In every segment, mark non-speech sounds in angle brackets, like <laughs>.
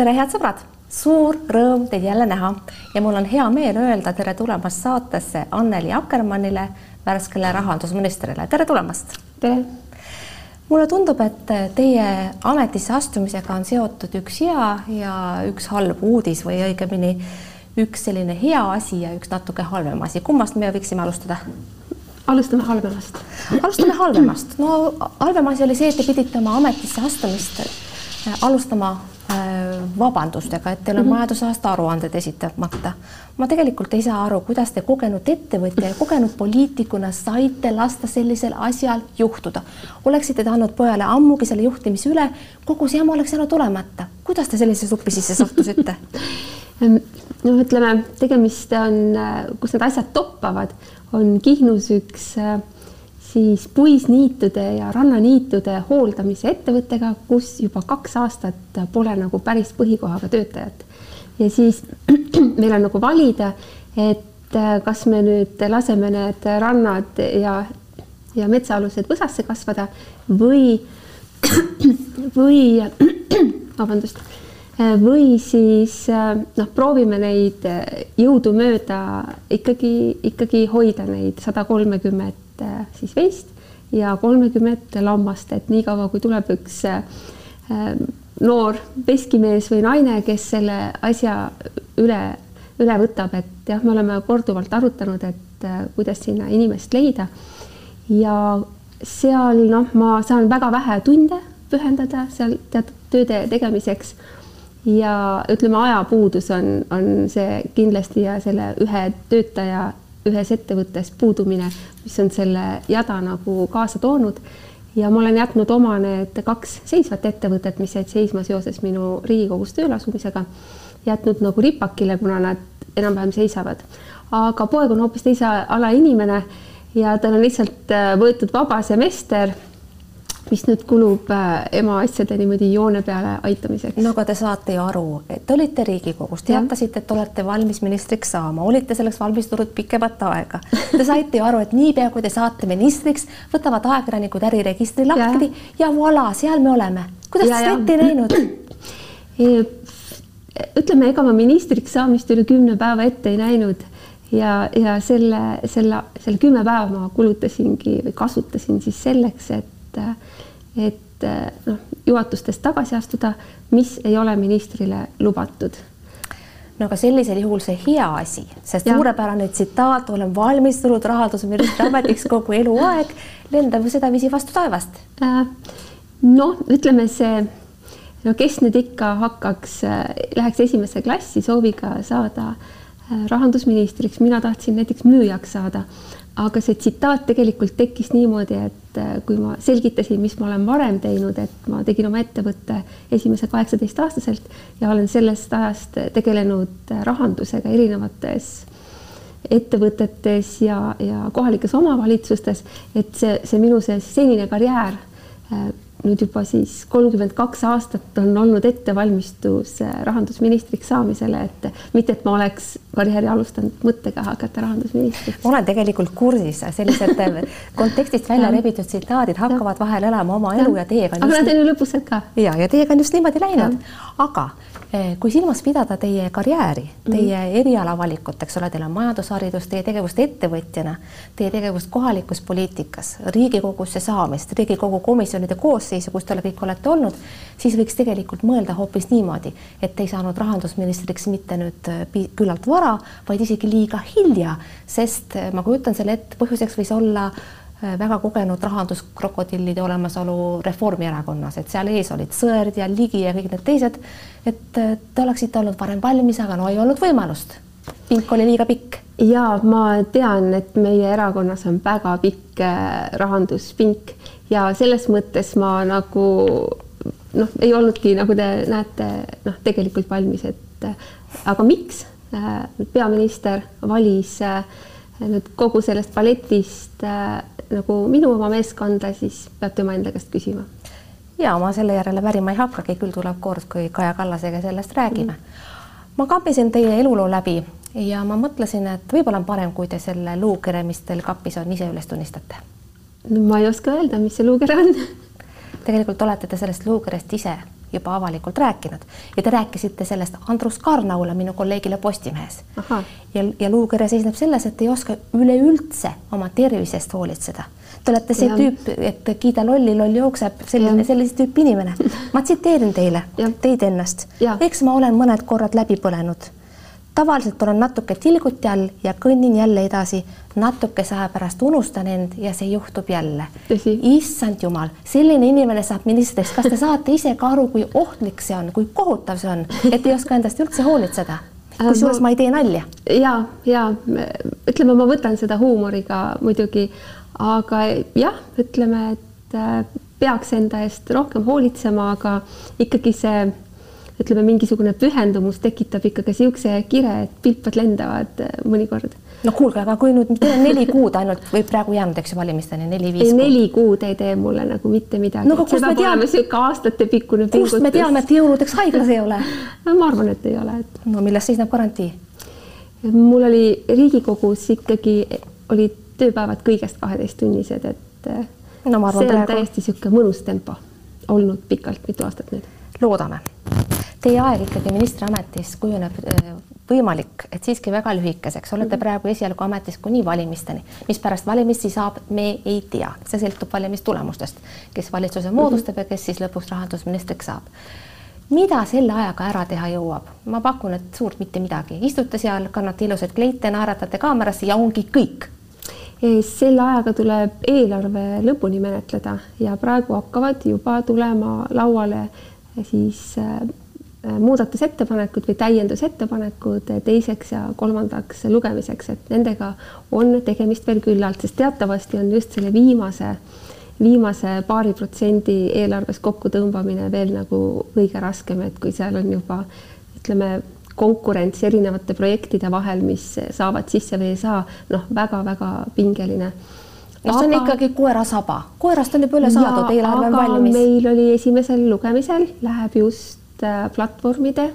tere, head sõbrad, suur rõõm teid jälle näha ja mul on hea meel öelda tere tulemast saatesse Anneli Akkermannile, värskele rahandusministrile, tere tulemast. tere. mulle tundub, et teie ametisse astumisega on seotud üks hea ja üks halb uudis või õigemini üks selline hea asi ja üks natuke halvem asi. kummast me võiksime alustada? alustame halvemast. alustame halvemast. no halvem asi oli see, et te pidite oma ametisse astumist alustama Äh, vabandustega, et teil on mm -hmm. majandusaasta aruanded esitamata. ma tegelikult ei saa aru, kuidas te kogenud ettevõtja ja kogenud poliitikuna saite lasta sellisel asjal juhtuda. oleksite te andnud pojale ammugi selle juhtimise üle, kogu see jama oleks jäänud olemata. kuidas te sellise supi sisse sattusite <laughs> no ütleme, tegemist on, kus need asjad toppavad, on Kihnus üks äh, siis puisniitude ja rannaniitude hooldamise ettevõttega, kus juba kaks aastat pole nagu päris põhikohaga töötajat. ja siis <clears throat> meil on nagu valida, et äh, kas me nüüd laseme need rannad ja, ja metsaalused võsasse kasvada või, <clears throat> või <clears throat> vabandust, või siis äh, noh, proovime neid jõudumööda ikkagi, ikkagi hoida neid sada kolmekümmet Äh, siis veist ja kolmekümmet lammast, et niikaua kui tuleb üks äh, noor veskimees või naine, kes selle asja üle, üle võtab, et jah, me oleme korduvalt arutanud, et äh, kuidas sinna inimest leida. ja seal noh, ma saan väga vähe tunde pühendada seal teatud tööde tegemiseks ja ütleme, ajapuudus on, on see kindlasti ja selle ühe töötaja ühes ettevõttes puudumine, mis on selle jada nagu kaasa toonud. ja ma olen jätnud oma need kaks seisvat ettevõtet, mis jäid seisma seoses minu Riigikogus tööle asumisega, jätnud nagu ripakile, kuna nad enam-vähem seisavad. aga poeg on hoopis teise ala inimene ja tal on lihtsalt äh, võetud vaba semester mis nüüd kulub äh, ema asjade niimoodi joone peale aitamiseks? no aga te saate ju aru, et te olite Riigikogus, teatasite, et olete valmis ministriks saama, olite selleks valmistunud pikemat aega. Te saite ju aru, et niipea kui te saate ministriks, võtavad ajakirjanikud äriregistri lahti ja, ja voilà, seal me oleme. kuidas te seda ette <clears throat> ei näinud? ütleme, ega ma ministriks saamist üle kümne päeva ette ei näinud ja, ja selle, selle, selle kümme päeva ma kulutasingi või kasutasin siis selleks, et et noh, juhatustest tagasi astuda, mis ei ole ministrile lubatud no aga sellisel juhul see hea asi, see suurepärane tsitaat, olen valmistunud rahandusministri ametiks kogu eluaeg, lendab sedaviisi vastu taevast. Äh, noh, ütleme see, no kes nüüd ikka hakkaks, äh, läheks esimesse klassi sooviga saada äh, rahandusministriks, mina tahtsin näiteks müüjaks saada. Aga see tsitaat tegelikult tekkis niimoodi, et äh, kui ma selgitasin, mis ma olen varem teinud, et ma tegin oma ettevõtte esimese kaheksateistaastaselt ja olen sellest ajast tegelenud rahandusega erinevates ettevõtetes ja, ja kohalikes omavalitsustes, et see, see minu see senine karjäär äh, nüüd juba siis kolmkümmend kaks aastat on olnud ettevalmistus äh, rahandusministriks saamisele, et mitte, et ma oleks karjääri alustanud mõttega hakata rahandusministriks. ma olen tegelikult kursis, sellised äh, kontekstist välja rebitud tsitaadid hakkavad vahel elama oma elu ja teiega. aga nad on ju lõbusad ka. ja, ja teiega on just niimoodi läinud, aga kui silmas pidada teie karjääri, teie mm. erialavalikut, eks ole, teil on majandusharidus, teie tegevust ettevõtjana, teie tegevust kohalikus poliitikas, Riigikogusse saamist, Riigikogu komisjonide koosseisu, kus te kõik olete olnud, siis võiks tegelikult mõelda hoopis niimoodi, et ei saanud rahandusministriks mitte nüüd eh, küllalt vara, vaid isegi liiga hilja, sest eh, ma kujutan selle ette, põhjuseks võis olla Äh, väga kogenud rahanduskrokodillide olemasolu Reformierakonnas, et seal ees olid Sõerd ja Ligi ja kõik need teised. et äh, te oleksite olnud varem valmis, aga no ei olnud võimalust. pink oli liiga pikk. ja ma tean, et meie erakonnas on väga pikk äh, rahanduspink ja selles mõttes ma nagu noh, ei olnudki, nagu te näete, noh, tegelikult valmis, et aga miks peaminister valis nüüd kogu sellest balletist nagu minu oma meeskonda, siis peab tema enda käest küsima. ja ma selle järele pärima ei hakkagi, küll tuleb kord, kui Kaja Kallasega sellest räägime mm.. ma kampisin teie eluloo läbi ja ma mõtlesin, et võib-olla on parem, kui te selle luukere, mis teil kapis on, ise üles tunnistate. no ma ei oska öelda, mis see luukere on tegelikult olete te sellest luukerest ise juba avalikult rääkinud ja te rääkisite sellest Andrus Karnaule, minu kolleegile Postimehes. ja, ja luukõre seisneb selles, et ei oska üleüldse oma tervisest hoolitseda. Te olete see ja. tüüp, et kiida lolli, loll jookseb, selline, sellise tüüpi inimene. ma tsiteerin teile, teid ennast. eks ma olen mõned korrad läbi põlenud tavaliselt olen natuke tilguti all ja kõnnin jälle edasi, natukese aja pärast unustan end ja see juhtub jälle. issand jumal, selline inimene saab ministriks, kas te saate ise ka aru, kui ohtlik see on, kui kohutav see on, et ei oska endast üldse hoolitseda? kusjuures ma ei tee nalja. ja, ja ütleme, ma võtan seda huumoriga muidugi, aga jah, ütleme, et äh, peaks enda eest rohkem hoolitsema, aga ikkagi see ütleme, mingisugune pühendumus tekitab ikkagi niisuguse kire, et pilpad lendavad äh, mõnikord. no kuulge, aga kui nüüd teil on neli kuud ainult või praegu jäänud, eks ju, valimisteni neli-viis kuud. neli kuud ei tee mulle nagu mitte midagi no,. see peab olema niisugune aastatepikkune pingutus. kust me teame, et jõuludeks haiglas ei ole <laughs> no ma arvan, et ei ole et.... no milles seisneb garantii? mul oli Riigikogus ikkagi olid tööpäevad kõigest kaheteisttunnised, et äh, no, arvan, see on praegu... täiesti niisugune mõnus tempo olnud pikalt, mitu aastat nüüd. loodame Teie aeg ikkagi ministriametis kujuneb äh, võimalik, et siiski väga lühikeseks, olete mhm. praegu esialgu ametis kuni valimisteni, mis pärast valimisi saab, me ei tea, see sõltub valimistulemustest, kes valitsuse moodustab ja kes siis lõpuks rahandusministriks saab. mida selle ajaga ära teha jõuab? ma pakun, et suurt mitte midagi, istute seal, kannate ilusaid kleite, naeratate kaamerasse ja ongi kõik selle ajaga tuleb eelarve lõpuni menetleda ja praegu hakkavad juba tulema lauale siis äh, muudatusettepanekud või täiendusettepanekud teiseks ja kolmandaks lugemiseks, et nendega on tegemist veel küllalt, sest teatavasti on just selle viimase, viimase paari protsendi eelarves kokkutõmbamine veel nagu kõige raskem, et kui seal on juba ütleme, konkurents erinevate projektide vahel, mis saavad sisse või ei saa, noh väga,, väga-väga pingeline no see on aga... ikkagi koera saba, koerast on juba üle saadud, eelarve on valmis. meil oli esimesel lugemisel, läheb just Äh, platvormide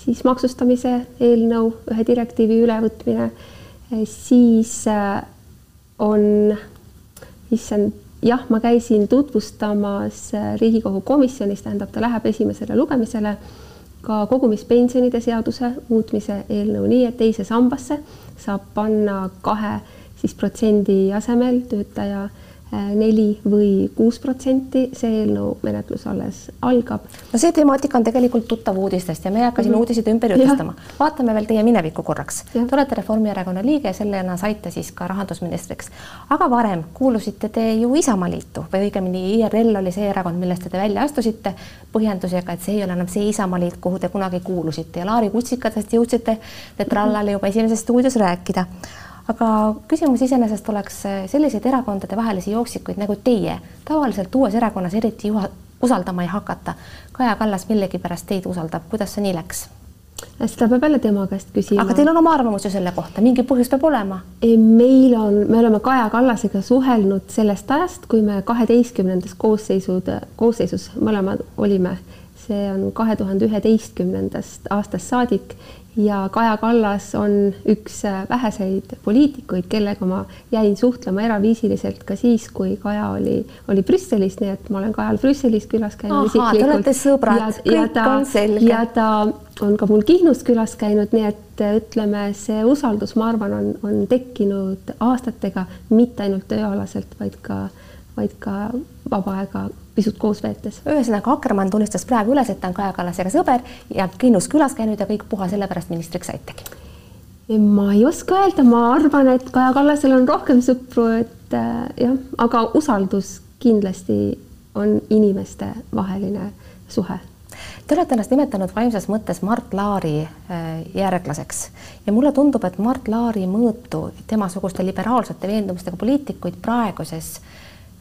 siis maksustamise eelnõu, ühe direktiivi ülevõtmine, äh, siis äh, on, issand, jah, ma käisin tutvustamas Riigikogu komisjonis, tähendab, ta läheb esimesele lugemisele ka kogumispensionide seaduse muutmise eelnõu, nii et teise sambasse saab panna kahe siis protsendi asemel töötaja Äh, neli või kuus protsenti, see eelnõu menetlus alles algab. no see temaatika on tegelikult tuttav uudistest ja me ei hakka siin mm -hmm. uudiseid ümber jutustama. vaatame veel teie minevikku korraks. Te olete Reformierakonna liige, sellena saite siis ka rahandusministriks. aga varem kuulusite te ju Isamaaliitu või õigemini IRL oli see erakond, millest te välja astusite põhjendusega, et see ei ole enam see Isamaaliit, kuhu te kunagi kuulusite ja Laari Kutsikatest jõudsite te trallale juba esimeses stuudios rääkida aga küsimus iseenesest oleks eh, selliseid erakondadevahelisi jooksikuid nagu teie tavaliselt uues erakonnas eriti juha, usaldama ei hakata. Kaja Kallas millegipärast teid usaldab, kuidas see nii läks? seda peab jälle tema käest küsima. aga teil on oma arvamus ju selle kohta, mingi põhjus peab olema? meil on, me oleme Kaja Kallasega suhelnud sellest ajast, kui me kaheteistkümnendas koosseisud, koosseisus mõlemad olime. see on kahe tuhande üheteistkümnendast aastast saadik ja Kaja Kallas on üks äh, väheseid poliitikuid, kellega ma jäin suhtlema eraviisiliselt ka siis, kui Kaja oli, oli Brüsselis, nii et ma olen Kajal Brüsselis külas käinud isiklikult. Te olete sõbrad, kõik ta, on selge. ja ta on ka mul Kihnus külas käinud, nii et äh, ütleme, see usaldus, ma arvan, on, on tekkinud aastatega, mitte ainult tööalaselt, vaid ka, vaid ka vaba aega pisut koos veetes. ühesõnaga Akkermann tunnistas praegu üles, et ta on Kaja Kallasega sõber ja Kinnus külas käinud ja kõik puha sellepärast ministriks saitegi. ma ei oska öelda, ma arvan, et Kaja Kallasel on rohkem sõpru, et äh, jah, aga usaldus kindlasti on inimestevaheline suhe Te olete ennast nimetanud vaimses mõttes Mart Laari äh, järglaseks ja mulle tundub, et Mart Laari mõõtu temasuguste liberaalsete veendumustega poliitikuid praeguses äh,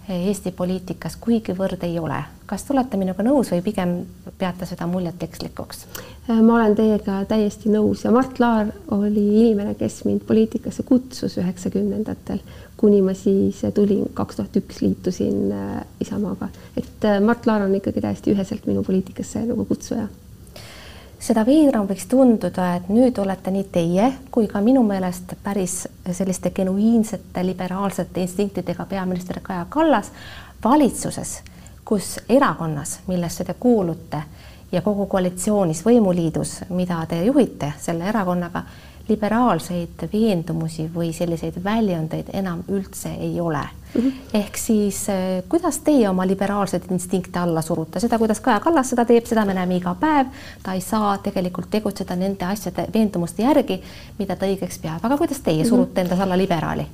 Eesti poliitikas kuigivõrd ei ole. kas te olete minuga nõus või pigem peate seda muljet ekslikuks? ma olen teiega täiesti nõus ja Mart Laar oli inimene, kes mind poliitikasse kutsus üheksakümnendatel, kuni ma siis tulin kaks tuhat üks liitusin äh, Isamaaga, et äh, Mart Laar on ikkagi täiesti üheselt minu poliitikasse nagu kutsuja seda veidram võiks tunduda, et nüüd olete nii teie kui ka minu meelest päris selliste genuiinsete liberaalsete instinktidega peaminister Kaja Kallas valitsuses, kus erakonnas, millesse te kuulute ja kogu koalitsioonis, võimuliidus, mida te juhite selle erakonnaga, liberaalseid veendumusi või selliseid väljundeid enam üldse ei ole mm. -hmm. ehk siis eh, kuidas teie oma liberaalseid instinkte alla surute, seda, kuidas Kaja Kallas seda teeb, seda me näeme iga päev. ta ei saa tegelikult tegutseda nende asjade veendumuste järgi, mida ta õigeks peab, aga kuidas teie mhm. surute mm -hmm. endas alla liberaali?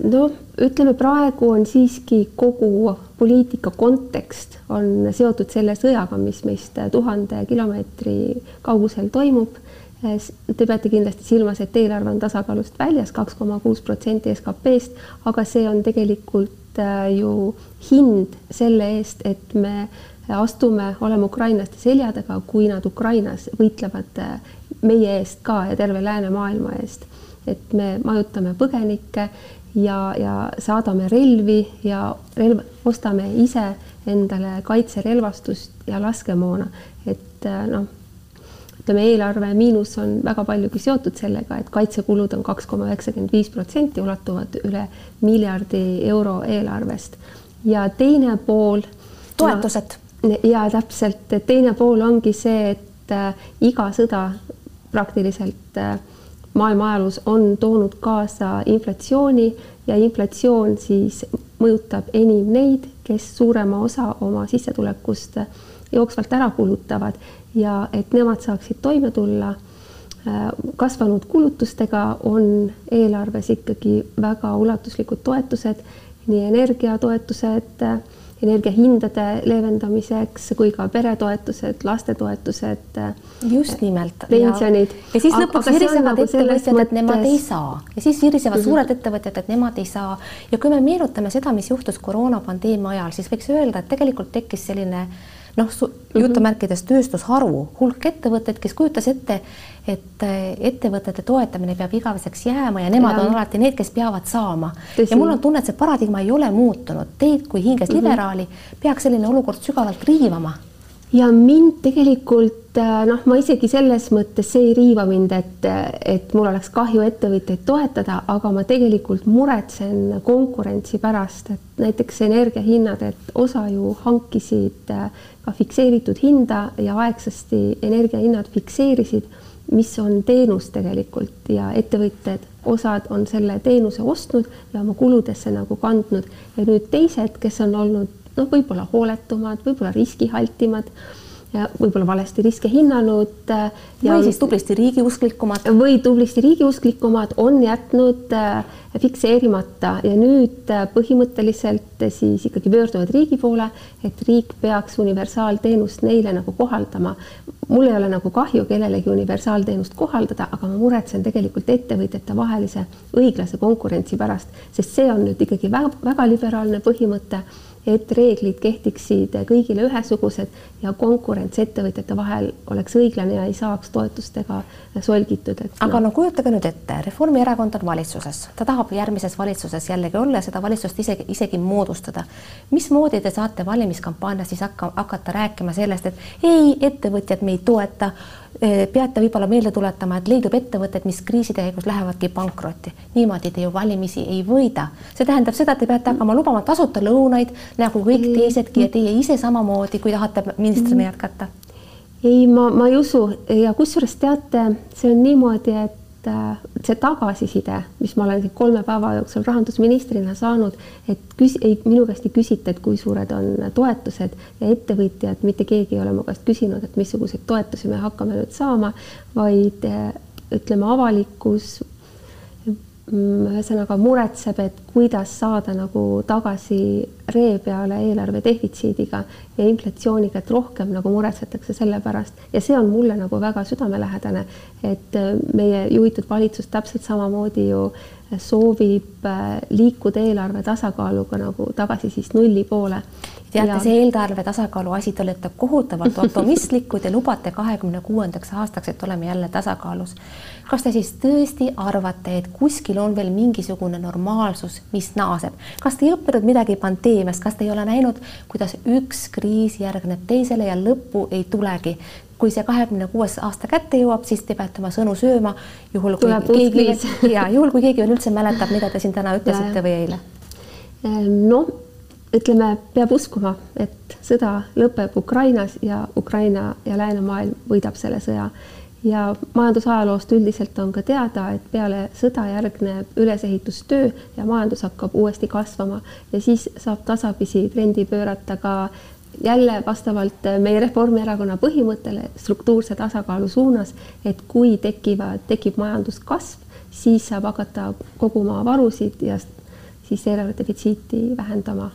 noh, ütleme praegu on siiski kogu poliitika kontekst on seotud selle sõjaga, mis meist tuhande kilomeetri kaugusel toimub Te peate kindlasti silmas, et eelarve on tasakaalust väljas, kaks koma kuus protsenti SKP-st, aga see on tegelikult äh, ju hind selle eest, et me astume, oleme ukrainlaste selja taga, kui nad Ukrainas võitlevad äh, meie eest ka ja terve läänemaailma eest. et me majutame põgenikke ja, ja saadame relvi ja relv, ostame ise endale kaitserelvastust ja laskemoona, et äh, noh ütleme, eelarve miinus on väga paljugi seotud sellega, et kaitsekulud on kaks koma üheksakümmend viis protsenti, ulatuvad üle miljardi euro eelarvest ja teine pool. toetused ja täpselt, teine pool ongi see, et äh, iga sõda praktiliselt äh, maailma ajaloos on toonud kaasa inflatsiooni ja inflatsioon siis mõjutab enim neid, kes suurema osa oma sissetulekust jooksvalt ära kulutavad ja et nemad saaksid toime tulla äh, kasvanud kulutustega, on eelarves ikkagi väga ulatuslikud toetused, nii energiatoetused, energiahindade leevendamiseks kui ka peretoetused, lastetoetused. just nimelt. pensionid. ja siis lõpuks virisevad nagu ettevõtjad, et nemad ei saa ja siis virisevad mm -hmm. suured ettevõtjad, et nemad ei saa. ja kui me meenutame seda, mis juhtus koroonapandeemia ajal, siis võiks öelda, et tegelikult tekkis selline äh, noh, jutumärkides tööstusharu, hulk ettevõtteid, kes kujutas ette, et eh, ettevõtete toetamine peab igaveseks jääma ja nemad ja. on alati need, kes peavad saama. ja mul on tunne, et see paradigma ei ole muutunud. Teid kui hinges mm -hmm. liberaali peaks selline olukord sügavalt riivama ja mind tegelikult äh, noh, ma isegi selles mõttes see ei riiva mind, et, et mul oleks kahju ettevõtjaid toetada, aga ma tegelikult muretsen konkurentsi pärast, et näiteks energiahinnad, et osa ju hankisid äh, ka fikseeritud hinda ja aegsasti energiahinnad fikseerisid, mis on teenus tegelikult ja ettevõtjad, osad on selle teenuse ostnud ja oma kuludesse nagu kandnud. Ja nüüd teised, kes on olnud noh, võib-olla hooletumad, võib-olla riskihaltimad võib-olla valesti riske hinnanud. Äh, või siis tublisti riigiusklikumad. või tublisti riigiusklikumad on jätnud äh, fikseerimata ja nüüd äh, põhimõtteliselt siis ikkagi pöörduvad riigi poole, et riik peaks universaalteenust neile nagu kohaldama. mul ei ole nagu kahju kellelegi universaalteenust kohaldada, aga ma muretsen tegelikult ettevõtjate vahelise õiglase konkurentsi pärast, sest see on nüüd ikkagi väga, väga liberaalne põhimõte et reeglid kehtiksid kõigile ühesugused ja konkurents ettevõtjate vahel oleks õiglane ja ei saaks toetustega solgitud. aga no. no kujutage nüüd ette, Reformierakond on valitsuses, ta tahab järgmises valitsuses jällegi olla ja seda valitsust isegi, isegi moodustada. mismoodi te saate valimiskampaanias siis hakka, hakata rääkima sellest, et ei, ettevõtjad me ei toeta peate võib-olla meelde tuletama, et leidub ettevõtted, mis kriiside käigus lähevadki pankrotti. niimoodi te ju valimisi ei võida. see tähendab seda, et te peate hakkama lubama tasuta lõunaid nagu kõik teisedki ja teie ise samamoodi, kui tahate ministrina jätkata. ei, ma, ma ei usu ja kusjuures teate, see on niimoodi, et et äh, see tagasiside, mis ma olen kolme päeva jooksul rahandusministrina saanud, et küs-, ei, minu käest ei küsita, et kui suured on toetused ja ettevõtjad, mitte keegi ei ole mu käest küsinud, et missuguseid toetusi me hakkame nüüd saama, vaid äh, ütleme, avalikkus ühesõnaga muretseb, et kuidas saada nagu tagasi ree peale eelarve defitsiidiga ja inflatsiooniga, et rohkem nagu muretsetakse selle pärast. Ja see on mulle nagu väga südamelähedane, et äh, meie juhitud valitsus täpselt samamoodi ju soovib äh, liikuda eelarve tasakaaluga nagu tagasi siis nulli poole teate ja., see eelarve tasakaalu asi, te olete kohutavalt optimistlikud ja lubate kahekümne kuuendaks aastaks, et oleme jälle tasakaalus. kas te siis tõesti arvate, et kuskil on veel mingisugune normaalsus, mis naaseb? kas te ei õppinud midagi pandeemiast, kas te ei ole näinud, kuidas üks kriis järgneb teisele ja lõppu ei tulegi? Kui see kahekümne kuues aasta kätte jõuab, siis te peate oma sõnu sööma, juhul kui Tuleb keegi ja juhul kui keegi veel üldse mäletab, mida te siin täna ütlesite ja, või eile. Ehm, noh ütleme, peab uskuma, et sõda lõpeb Ukrainas ja Ukraina ja läänemaailm võidab selle sõja. Ja majandusajaloost üldiselt on ka teada, et peale sõda järgneb ülesehitustöö ja majandus hakkab uuesti kasvama ja siis saab tasapisi trendi pöörata ka jälle vastavalt meie Reformierakonna põhimõttele struktuurse tasakaalu suunas, et kui tekivad, tekib majanduskasv, siis saab hakata koguma varusid ja siis eelarve defitsiiti vähendama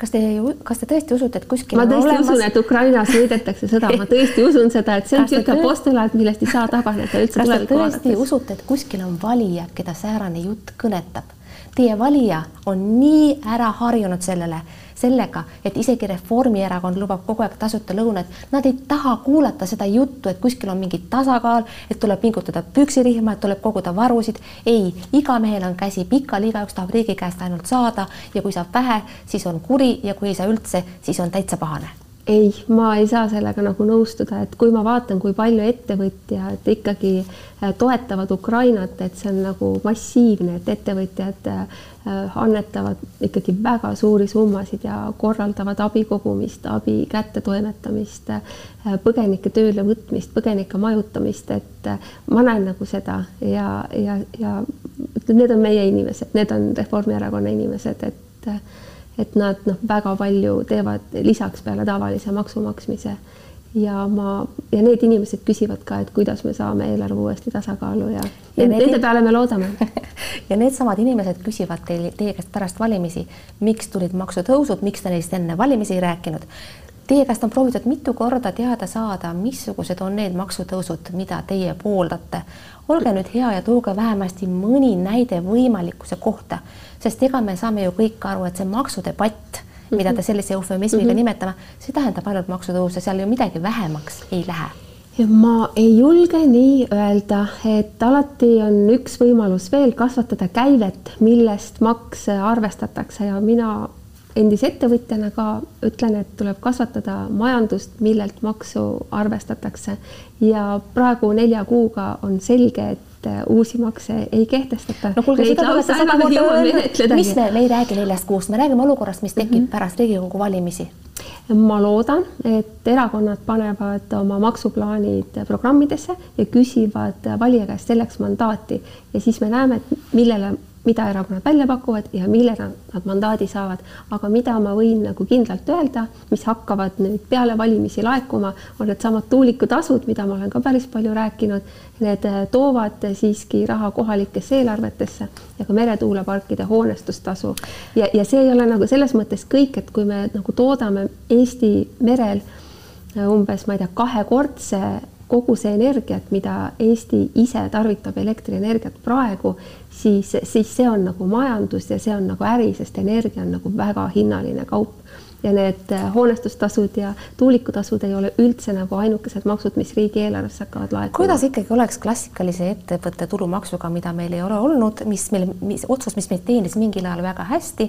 kas te, kas te tõesti usute, et kuskil ma tõesti olemas... usun, et Ukrainas võidetakse sõda, ma <laughs> tõesti usun seda, et see on niisugune postulaat, millest ei saa taganeda üldse tulevikku vaadates. tõesti usute, et kuskil on valija, keda säärane jutt kõnetab? Teie valija on nii ära harjunud sellele sellega, et isegi Reformierakond lubab kogu aeg tasuta lõunaid, nad ei taha kuulata seda juttu, et kuskil on mingi tasakaal, et tuleb pingutada püksirihma, et tuleb koguda varusid. ei, iga mehel on käsi pikal, igaüks tahab riigi käest ainult saada ja kui saab vähe, siis on kuri ja kui ei saa üldse, siis on täitsa pahane ei, ma ei saa sellega nagu nõustuda, et kui ma vaatan, kui palju ettevõtjad ikkagi äh, toetavad Ukrainat, et see on nagu massiivne, et ettevõtjad äh, annetavad ikkagi väga suuri summasid ja korraldavad abi kogumist, abi kättetoimetamist, äh, põgenike tööle võtmist, põgenike majutamist, et ma näen nagu seda ja, ja, ja need on meie inimesed, need on Reformierakonna inimesed, et et nad noh, väga palju teevad lisaks peale tavalise maksu maksmise ja ma ja need inimesed küsivad ka, et kuidas me saame eelarve uuesti tasakaalu ja, ja nende need... peale me loodame <laughs> ja needsamad inimesed küsivad teil, teie käest pärast valimisi, miks tulid maksutõusud, miks te neist enne valimisi ei rääkinud. Teie käest on proovitud mitu korda teada saada, missugused on need maksutõusud, mida teie pooldate. Olge nüüd hea ja tooge vähemasti mõni näide võimalikkuse kohta sest ega me saame ju kõik aru, et see maksudebatt, mida te mhm. sellise eufemismiga mm -hmm. nimetame, see tähendab ainult maksutõuse, seal ju midagi vähemaks ei lähe ma ei julge nii öelda, et alati on üks võimalus veel kasvatada käivet, millest makse arvestatakse ja mina endise ettevõtjana ka ütlen, et tuleb kasvatada majandust, millelt maksu arvestatakse ja praegu nelja kuuga on selge, et äh, uusi makse ei kehtestata. no kuulge, seda olete sada korda öelnud, mis me, me ei räägi neljast kuust, me räägime olukorrast, mis tekib mm -hmm. pärast Riigikogu valimisi. ma loodan, et erakonnad panevad oma maksuplaanid programmidesse ja küsivad valija käest selleks mandaati ja siis me näeme, et millele mida erakonnad välja pakuvad ja millena nad mandaadi saavad, aga mida ma võin nagu kindlalt öelda, mis hakkavad nüüd peale valimisi laekuma, on needsamad tuulikutasud, mida ma olen ka päris palju rääkinud. Need äh, toovad siiski raha kohalikesse eelarvetesse ja ka meretuuleparkide hoonestustasu ja, ja see ei ole nagu selles mõttes kõik, et kui me nagu toodame Eesti merel äh, umbes, ma ei tea, kahekordse kogu see energiat, mida Eesti ise tarvitab elektrienergiat praegu, siis, siis see on nagu majandus ja see on nagu äri, sest energia on nagu väga hinnaline kaup ja need äh, hoonestustasud ja tuulikutasud ei ole üldse nagu ainukesed maksud, mis riigieelarvesse hakkavad laekuma. kuidas ikkagi oleks klassikalise ettevõtte tulumaksuga, mida meil ei ole olnud, mis meil, mis otsus, mis meid teenis mingil ajal väga hästi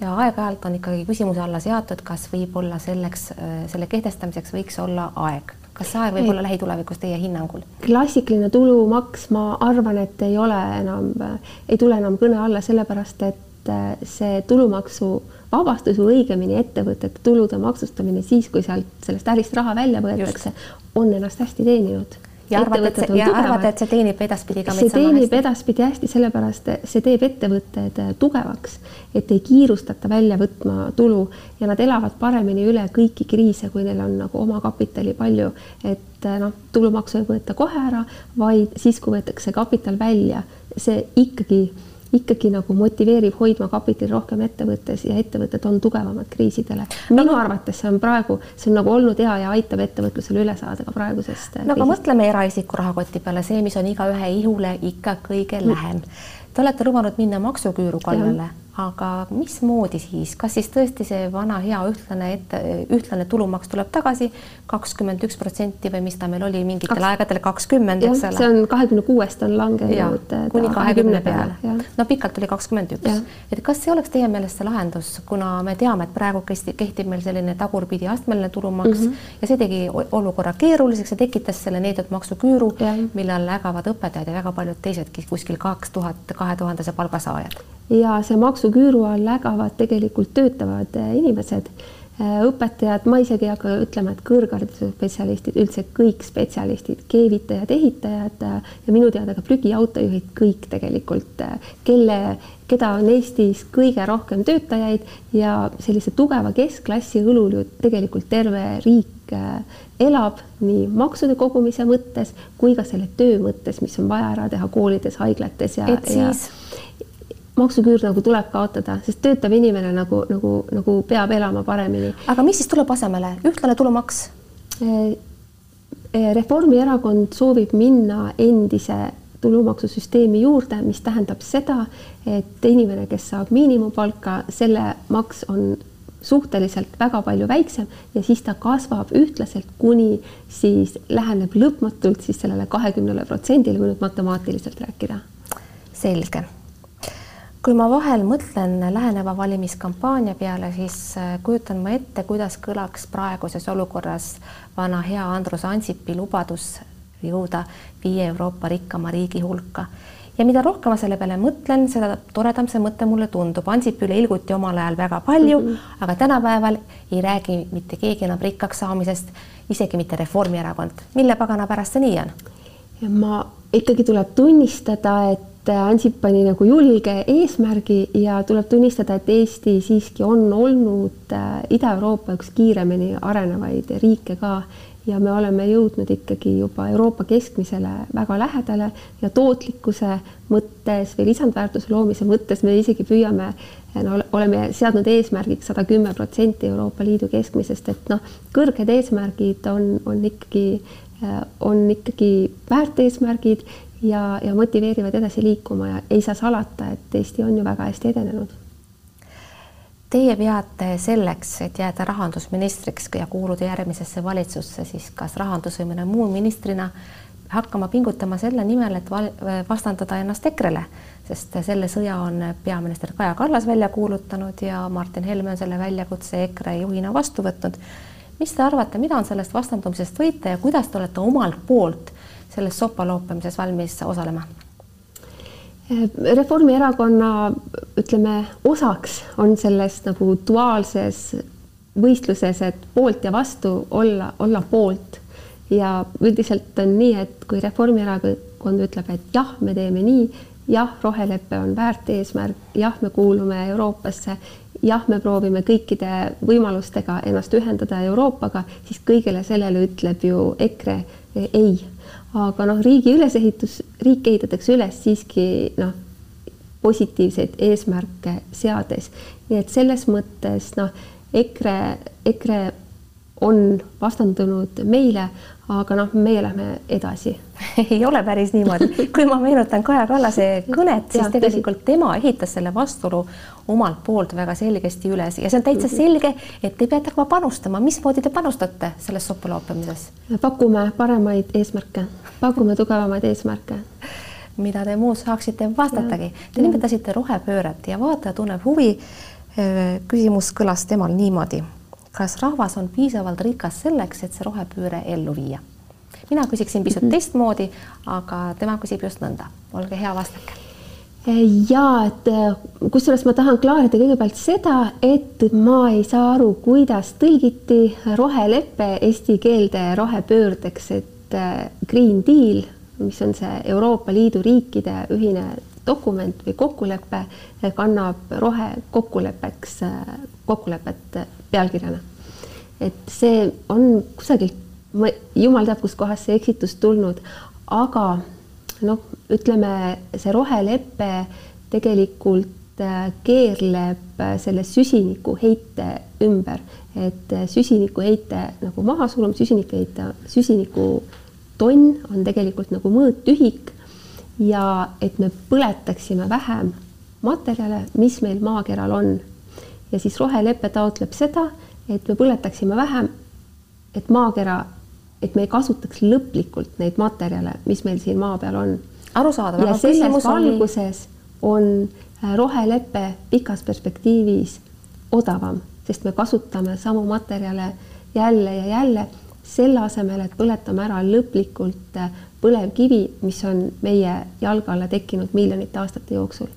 ja aeg-ajalt on ikkagi küsimuse alla seatud, kas võib-olla selleks, äh, selle kehtestamiseks võiks olla aeg kas see aeg võib olla lähitulevikus teie hinnangul? klassikaline tulumaks, ma arvan, et ei ole enam, ei tule enam kõne alla, sellepärast et äh, see tulumaksu vabastus või õigemini ettevõtete tulude maksustamine siis, kui sealt sellest ärist raha välja võetakse, on ennast hästi teeninud ja arvate, et see, ja arvate, et see teenib edaspidi ka see teenib hästi. edaspidi hästi, sellepärast see teeb ettevõtted tugevaks, et ei kiirustata välja võtma tulu ja nad elavad paremini üle kõiki kriise, kui neil on nagu omakapitali palju, et noh, tulumaksu ei võeta kohe ära, vaid siis, kui võetakse kapital välja, see ikkagi ikkagi nagu motiveerib hoidma kapitali rohkem ettevõttes ja ettevõtted on tugevamad kriisidele. minu no, arvates see on praegu, see on nagu olnud hea ja aitab ettevõtlusele üle saada ka praegusest. no aga mõtleme eraisiku rahakoti peale, see, mis on igaühe ihule ikka kõige lähem. Te olete lubanud minna maksuküüru kallale aga mismoodi siis, kas siis tõesti see vana hea ühtlane ette, ühtlane tulumaks tuleb tagasi kakskümmend üks protsenti või mis ta meil oli mingitel Kaks... aegadel? kakskümmend, eks ole? see on kahekümne kuuest on langenud kuni kahekümne peale, no pikalt oli kakskümmend üks, et kas see oleks teie meelest see lahendus, kuna me teame, et praegu kehtib meil selline tagurpidi astmeline tulumaks mm -hmm. ja see tegi olukorra keeruliseks ja tekitas selle neetud maksuküüru, mille all ägavad õpetajad ja väga paljud teisedki kuskil kaks tuhat, kahe tuhandese palgasaajad ja see maksu maksuküüru all ägavad tegelikult töötavad inimesed Äh, õpetajad, ma isegi ei hakka ütlema, et kõrghariduse spetsialistid, üldse kõik spetsialistid, keevitajad, ehitajad äh, ja minu teada ka prügiautojuhid, kõik tegelikult, äh, kelle, keda on Eestis kõige rohkem töötajaid ja sellise tugeva keskklassi õlul ju tegelikult terve riik elab nii maksude kogumise mõttes kui ka selle töö mõttes, mis on vaja ära teha koolides, haiglates ja. et siis ja maksuküür nagu tuleb kaotada, sest töötav inimene nagu, nagu, nagu peab elama paremini. aga mis siis tuleb asemele, ühtlane tulumaks? Eh, eh, Reformierakond soovib minna endise tulumaksusüsteemi juurde, mis tähendab seda, et inimene, kes saab miinimumpalka, selle maks on suhteliselt väga palju väiksem ja siis ta kasvab ühtlaselt, kuni siis läheneb lõpmatult siis sellele kahekümnele protsendile, kui nüüd matemaatiliselt rääkida. selge kui ma vahel mõtlen läheneva valimiskampaania peale, siis äh, kujutan ma ette, kuidas kõlaks praeguses olukorras vana hea Andrus Ansipi lubadus jõuda viie Euroopa rikkama riigi hulka. ja mida rohkem ma selle peale mõtlen, seda toredam see mõte mulle tundub. Ansip üle ilguti omal ajal väga palju mm, -hmm. aga tänapäeval ei räägi mitte keegi enam rikkaks saamisest, isegi mitte Reformierakond. mille pagana pärast see nii on? ma ikkagi tuleb tunnistada, et et Ansip pani nagu julge eesmärgi ja tuleb tunnistada, et Eesti siiski on olnud äh, Ida-Euroopa üks kiiremini arenevaid riike ka. Ja me oleme jõudnud ikkagi juba Euroopa keskmisele väga lähedale ja tootlikkuse mõttes või lisandväärtuse loomise mõttes me isegi püüame, no oleme seadnud eesmärgiks sada kümme protsenti Euroopa Liidu keskmisest, et noh, kõrged eesmärgid on, on ikkagi, äh, on ikkagi väärt eesmärgid ja, ja motiveerivad edasi liikuma ja ei saa salata, et Eesti on ju väga hästi edenenud. Teie peate selleks, et jääda rahandusministriks ja kuuluda järgmisesse valitsusse, siis kas rahandus või mõne muu ministrina hakkama pingutama selle nimel, et vastandada ennast EKRE-le, sest selle sõja on peaminister Kaja Kallas välja kuulutanud ja Martin Helme on selle väljakutse EKRE juhina vastu võtnud. mis te arvate, mida on sellest vastandumisest võita ja kuidas te olete omalt poolt selles sopaloopamises valmis osalema? Reformierakonna ütleme osaks on selles nagu duaalses võistluses, et poolt ja vastu olla, olla poolt ja üldiselt on nii, et kui Reformierakond ütleb, et jah, me teeme nii, jah, rohelepe on väärt eesmärk, jah, me kuulume Euroopasse, jah, me proovime kõikide võimalustega ennast ühendada Euroopaga, siis kõigele sellele ütleb ju EKRE ei aga noh, riigi ülesehitus, riik ehitatakse üles siiski noh, positiivseid eesmärke seades, nii et selles mõttes noh, EKRE, EKRE on vastandunud meile, aga noh, meie lähme edasi. <laughs> Ei ole päris niimoodi, kui ma meenutan Kaja Kallase kõnet, siis tegelikult tema ehitas selle vastuolu omalt poolt väga selgesti üles ja see on täitsa selge, et te peate hakkama panustama, mismoodi te panustate selles sopuloopiamises? pakume paremaid eesmärke, pakume tugevamaid eesmärke. Mida te muud saaksite vastatagi. Te nimetasite rohepööret ja vaataja tunneb huvi. küsimus kõlas temal niimoodi kas rahvas on piisavalt rikas selleks, et see rohepööre ellu viia? mina küsiksin pisut mm -hmm. teistmoodi, aga tema küsib just nõnda. olge hea, vastake. ja et äh, kusjuures ma tahan klaarida kõigepealt seda, et ma ei saa aru, kuidas tõlgiti rohelepe eesti keelde rohepöördeks, et äh, Green Deal, mis on see Euroopa Liidu riikide ühine dokument või kokkulepe, kannab rohekokkuleppeks kokkulepet pealkirjana. et see on kusagilt, ma jumal teab, kustkohast see eksitus tulnud, aga noh, ütleme see rohelepe tegelikult äh, keerleb selle süsinikuheite ümber, et süsinikuheite nagu mahasurumine, süsinikuheite, süsinikutonn on tegelikult nagu mõõtühik ja et me põletaksime vähem materjale, mis meil maakeral on ja siis rohelepe taotleb seda, et me põletaksime vähem, et maakera, et me ei kasutaks lõplikult neid materjale, mis meil siin maa peal on. arusaadav. ja selles valguses on äh, rohelepe pikas perspektiivis odavam, sest me kasutame samu materjale jälle ja jälle selle asemel, et põletame ära lõplikult äh, põlevkivi, mis on meie jalge alla tekkinud miljonite aastate jooksul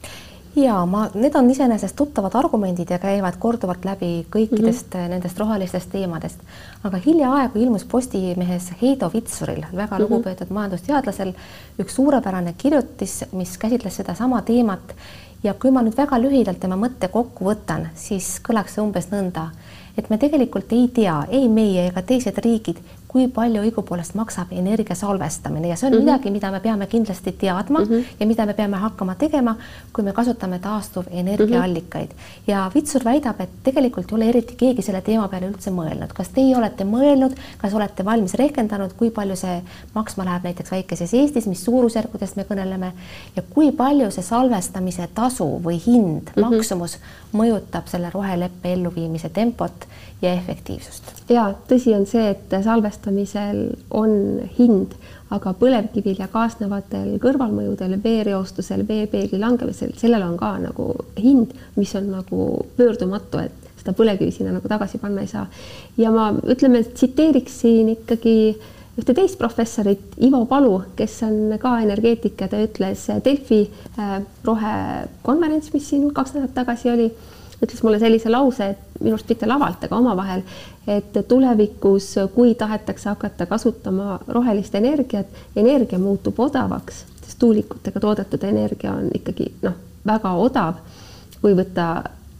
ja ma, need on iseenesest tuttavad argumendid ja käivad korduvalt läbi kõikidest mm -hmm. nendest rohelistest teemadest. aga hiljaaegu ilmus Postimehes Heido Vitsuril, väga mm -hmm. lugupeetud majandusteadlasel, üks suurepärane kirjutis, mis käsitles sedasama teemat. ja kui ma nüüd väga lühidalt tema mõtte kokku võtan, siis kõlaks see umbes nõnda, et me tegelikult ei tea, ei meie ega teised riigid, kui palju õigupoolest maksab energia salvestamine ja see on mm -hmm. midagi, mida me peame kindlasti teadma mm -hmm. ja mida me peame hakkama tegema, kui me kasutame taastuvenergiaallikaid mm. -hmm. ja Vitsur väidab, et tegelikult ei ole eriti keegi selle teema peale üldse mõelnud. kas teie olete mõelnud, kas olete valmis rehkendanud, kui palju see maksma läheb näiteks väikeses Eestis, mis suurusjärkudest me kõneleme ja kui palju see salvestamise tasu või hind mm, -hmm. maksumus mõjutab selle roheleppe elluviimise tempot ja efektiivsust. ja tõsi on see, et salvestamisel on hind, aga põlevkivil ja kaasnevatel kõrvalmõjudel, veereostusel, veepeegli langemisel, sellel on ka nagu hind, mis on nagu pöördumatu, et seda põlevkivi sinna nagu tagasi panna ei saa. ja ma ütleme, tsiteeriksin ikkagi ühte teist professorit, Ivo Palu, kes on ka energeetik ja ta ütles Delfi äh, rohekonverents, mis siin kaks nädalat tagasi oli ütles mulle sellise lause, et minu arust mitte lavalt, aga omavahel, et tulevikus, kui tahetakse hakata kasutama rohelist energiat, energia muutub odavaks, sest tuulikutega toodetud energia on ikkagi noh, väga odav, kui võtta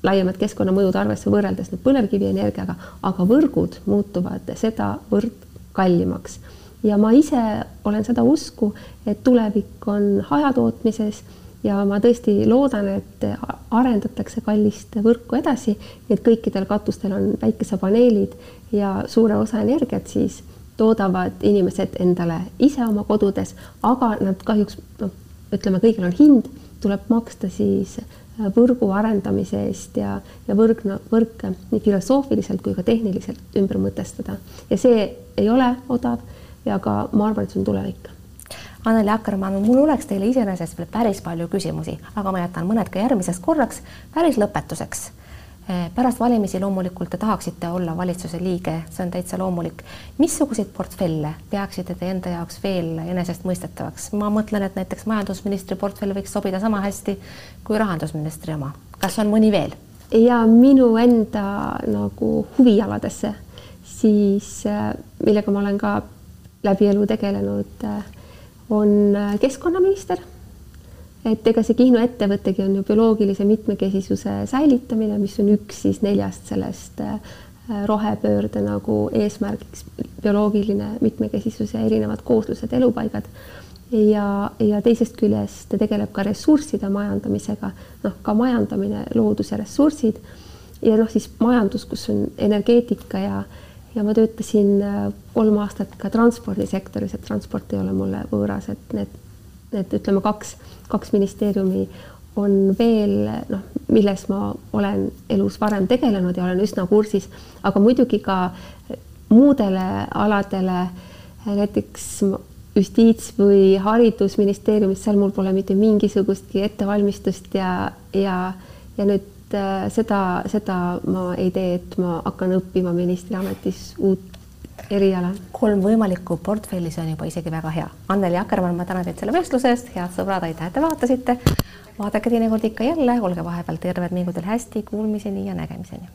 laiemad keskkonnamõjud arvesse võrreldes nüüd põlevkivienergiaga, aga võrgud muutuvad sedavõrd kallimaks. Ja ma ise olen seda usku, et tulevik on hajatootmises ja ma tõesti loodan, et arendatakse kallist võrku edasi, et kõikidel katustel on päikesepaneelid ja suure osa energiat siis toodavad inimesed endale ise oma kodudes, aga nad kahjuks noh, ütleme, kõigil on hind, tuleb maksta siis võrgu arendamise eest ja, ja võrg, võrke nii filosoofiliselt kui ka tehniliselt ümber mõtestada. Ja see ei ole odav ja ka ma arvan, et see on tulevik Anneli Akkermann, mul oleks teile iseenesest veel päris palju küsimusi, aga ma jätan mõned ka järgmiseks korraks. päris lõpetuseks. Eh, pärast valimisi loomulikult te tahaksite olla valitsuse liige, see on täitsa loomulik. missuguseid portfelle peaksite te enda jaoks veel enesestmõistetavaks? ma mõtlen, et näiteks majandusministri portfell võiks sobida sama hästi kui rahandusministri oma. kas on mõni veel? ja minu enda nagu huvialadesse, siis eh, millega ma olen ka läbi elu tegelenud äh, on äh, keskkonnaminister. et ega see Kihnu ettevõttegi on ju bioloogilise mitmekesisuse säilitamine, mis on üks siis neljast sellest äh, rohepöörde nagu eesmärgiks, bioloogiline mitmekesisus ja erinevad kooslused, elupaigad. ja, ja teisest küljest ta tegeleb ka ressursside majandamisega, noh, ka majandamine, loodus ja ressursid ja noh, siis majandus, kus on energeetika ja ja ma töötasin äh, kolm aastat ka transpordisektoris, et transport ei ole mulle võõras, et need, need ütleme, kaks, kaks ministeeriumi on veel noh, milles ma olen elus varem tegelenud ja olen üsna kursis, aga muidugi ka muudele aladele, näiteks justiits- või haridusministeeriumis, seal mul pole mitte mingisugustki ettevalmistust ja, ja, ja nüüd et äh, seda, seda ma ei tee, et ma hakkan õppima ministriametis uut eriala. kolm võimalikku portfelli, see on juba isegi väga hea. Anneli Akkermann, ma tänan teid selle vestluse eest, head sõbrad, aitäh, et te vaatasite. vaadake teinekord ikka jälle, olge vahepeal terved, mingu teil hästi, kuulmiseni ja nägemiseni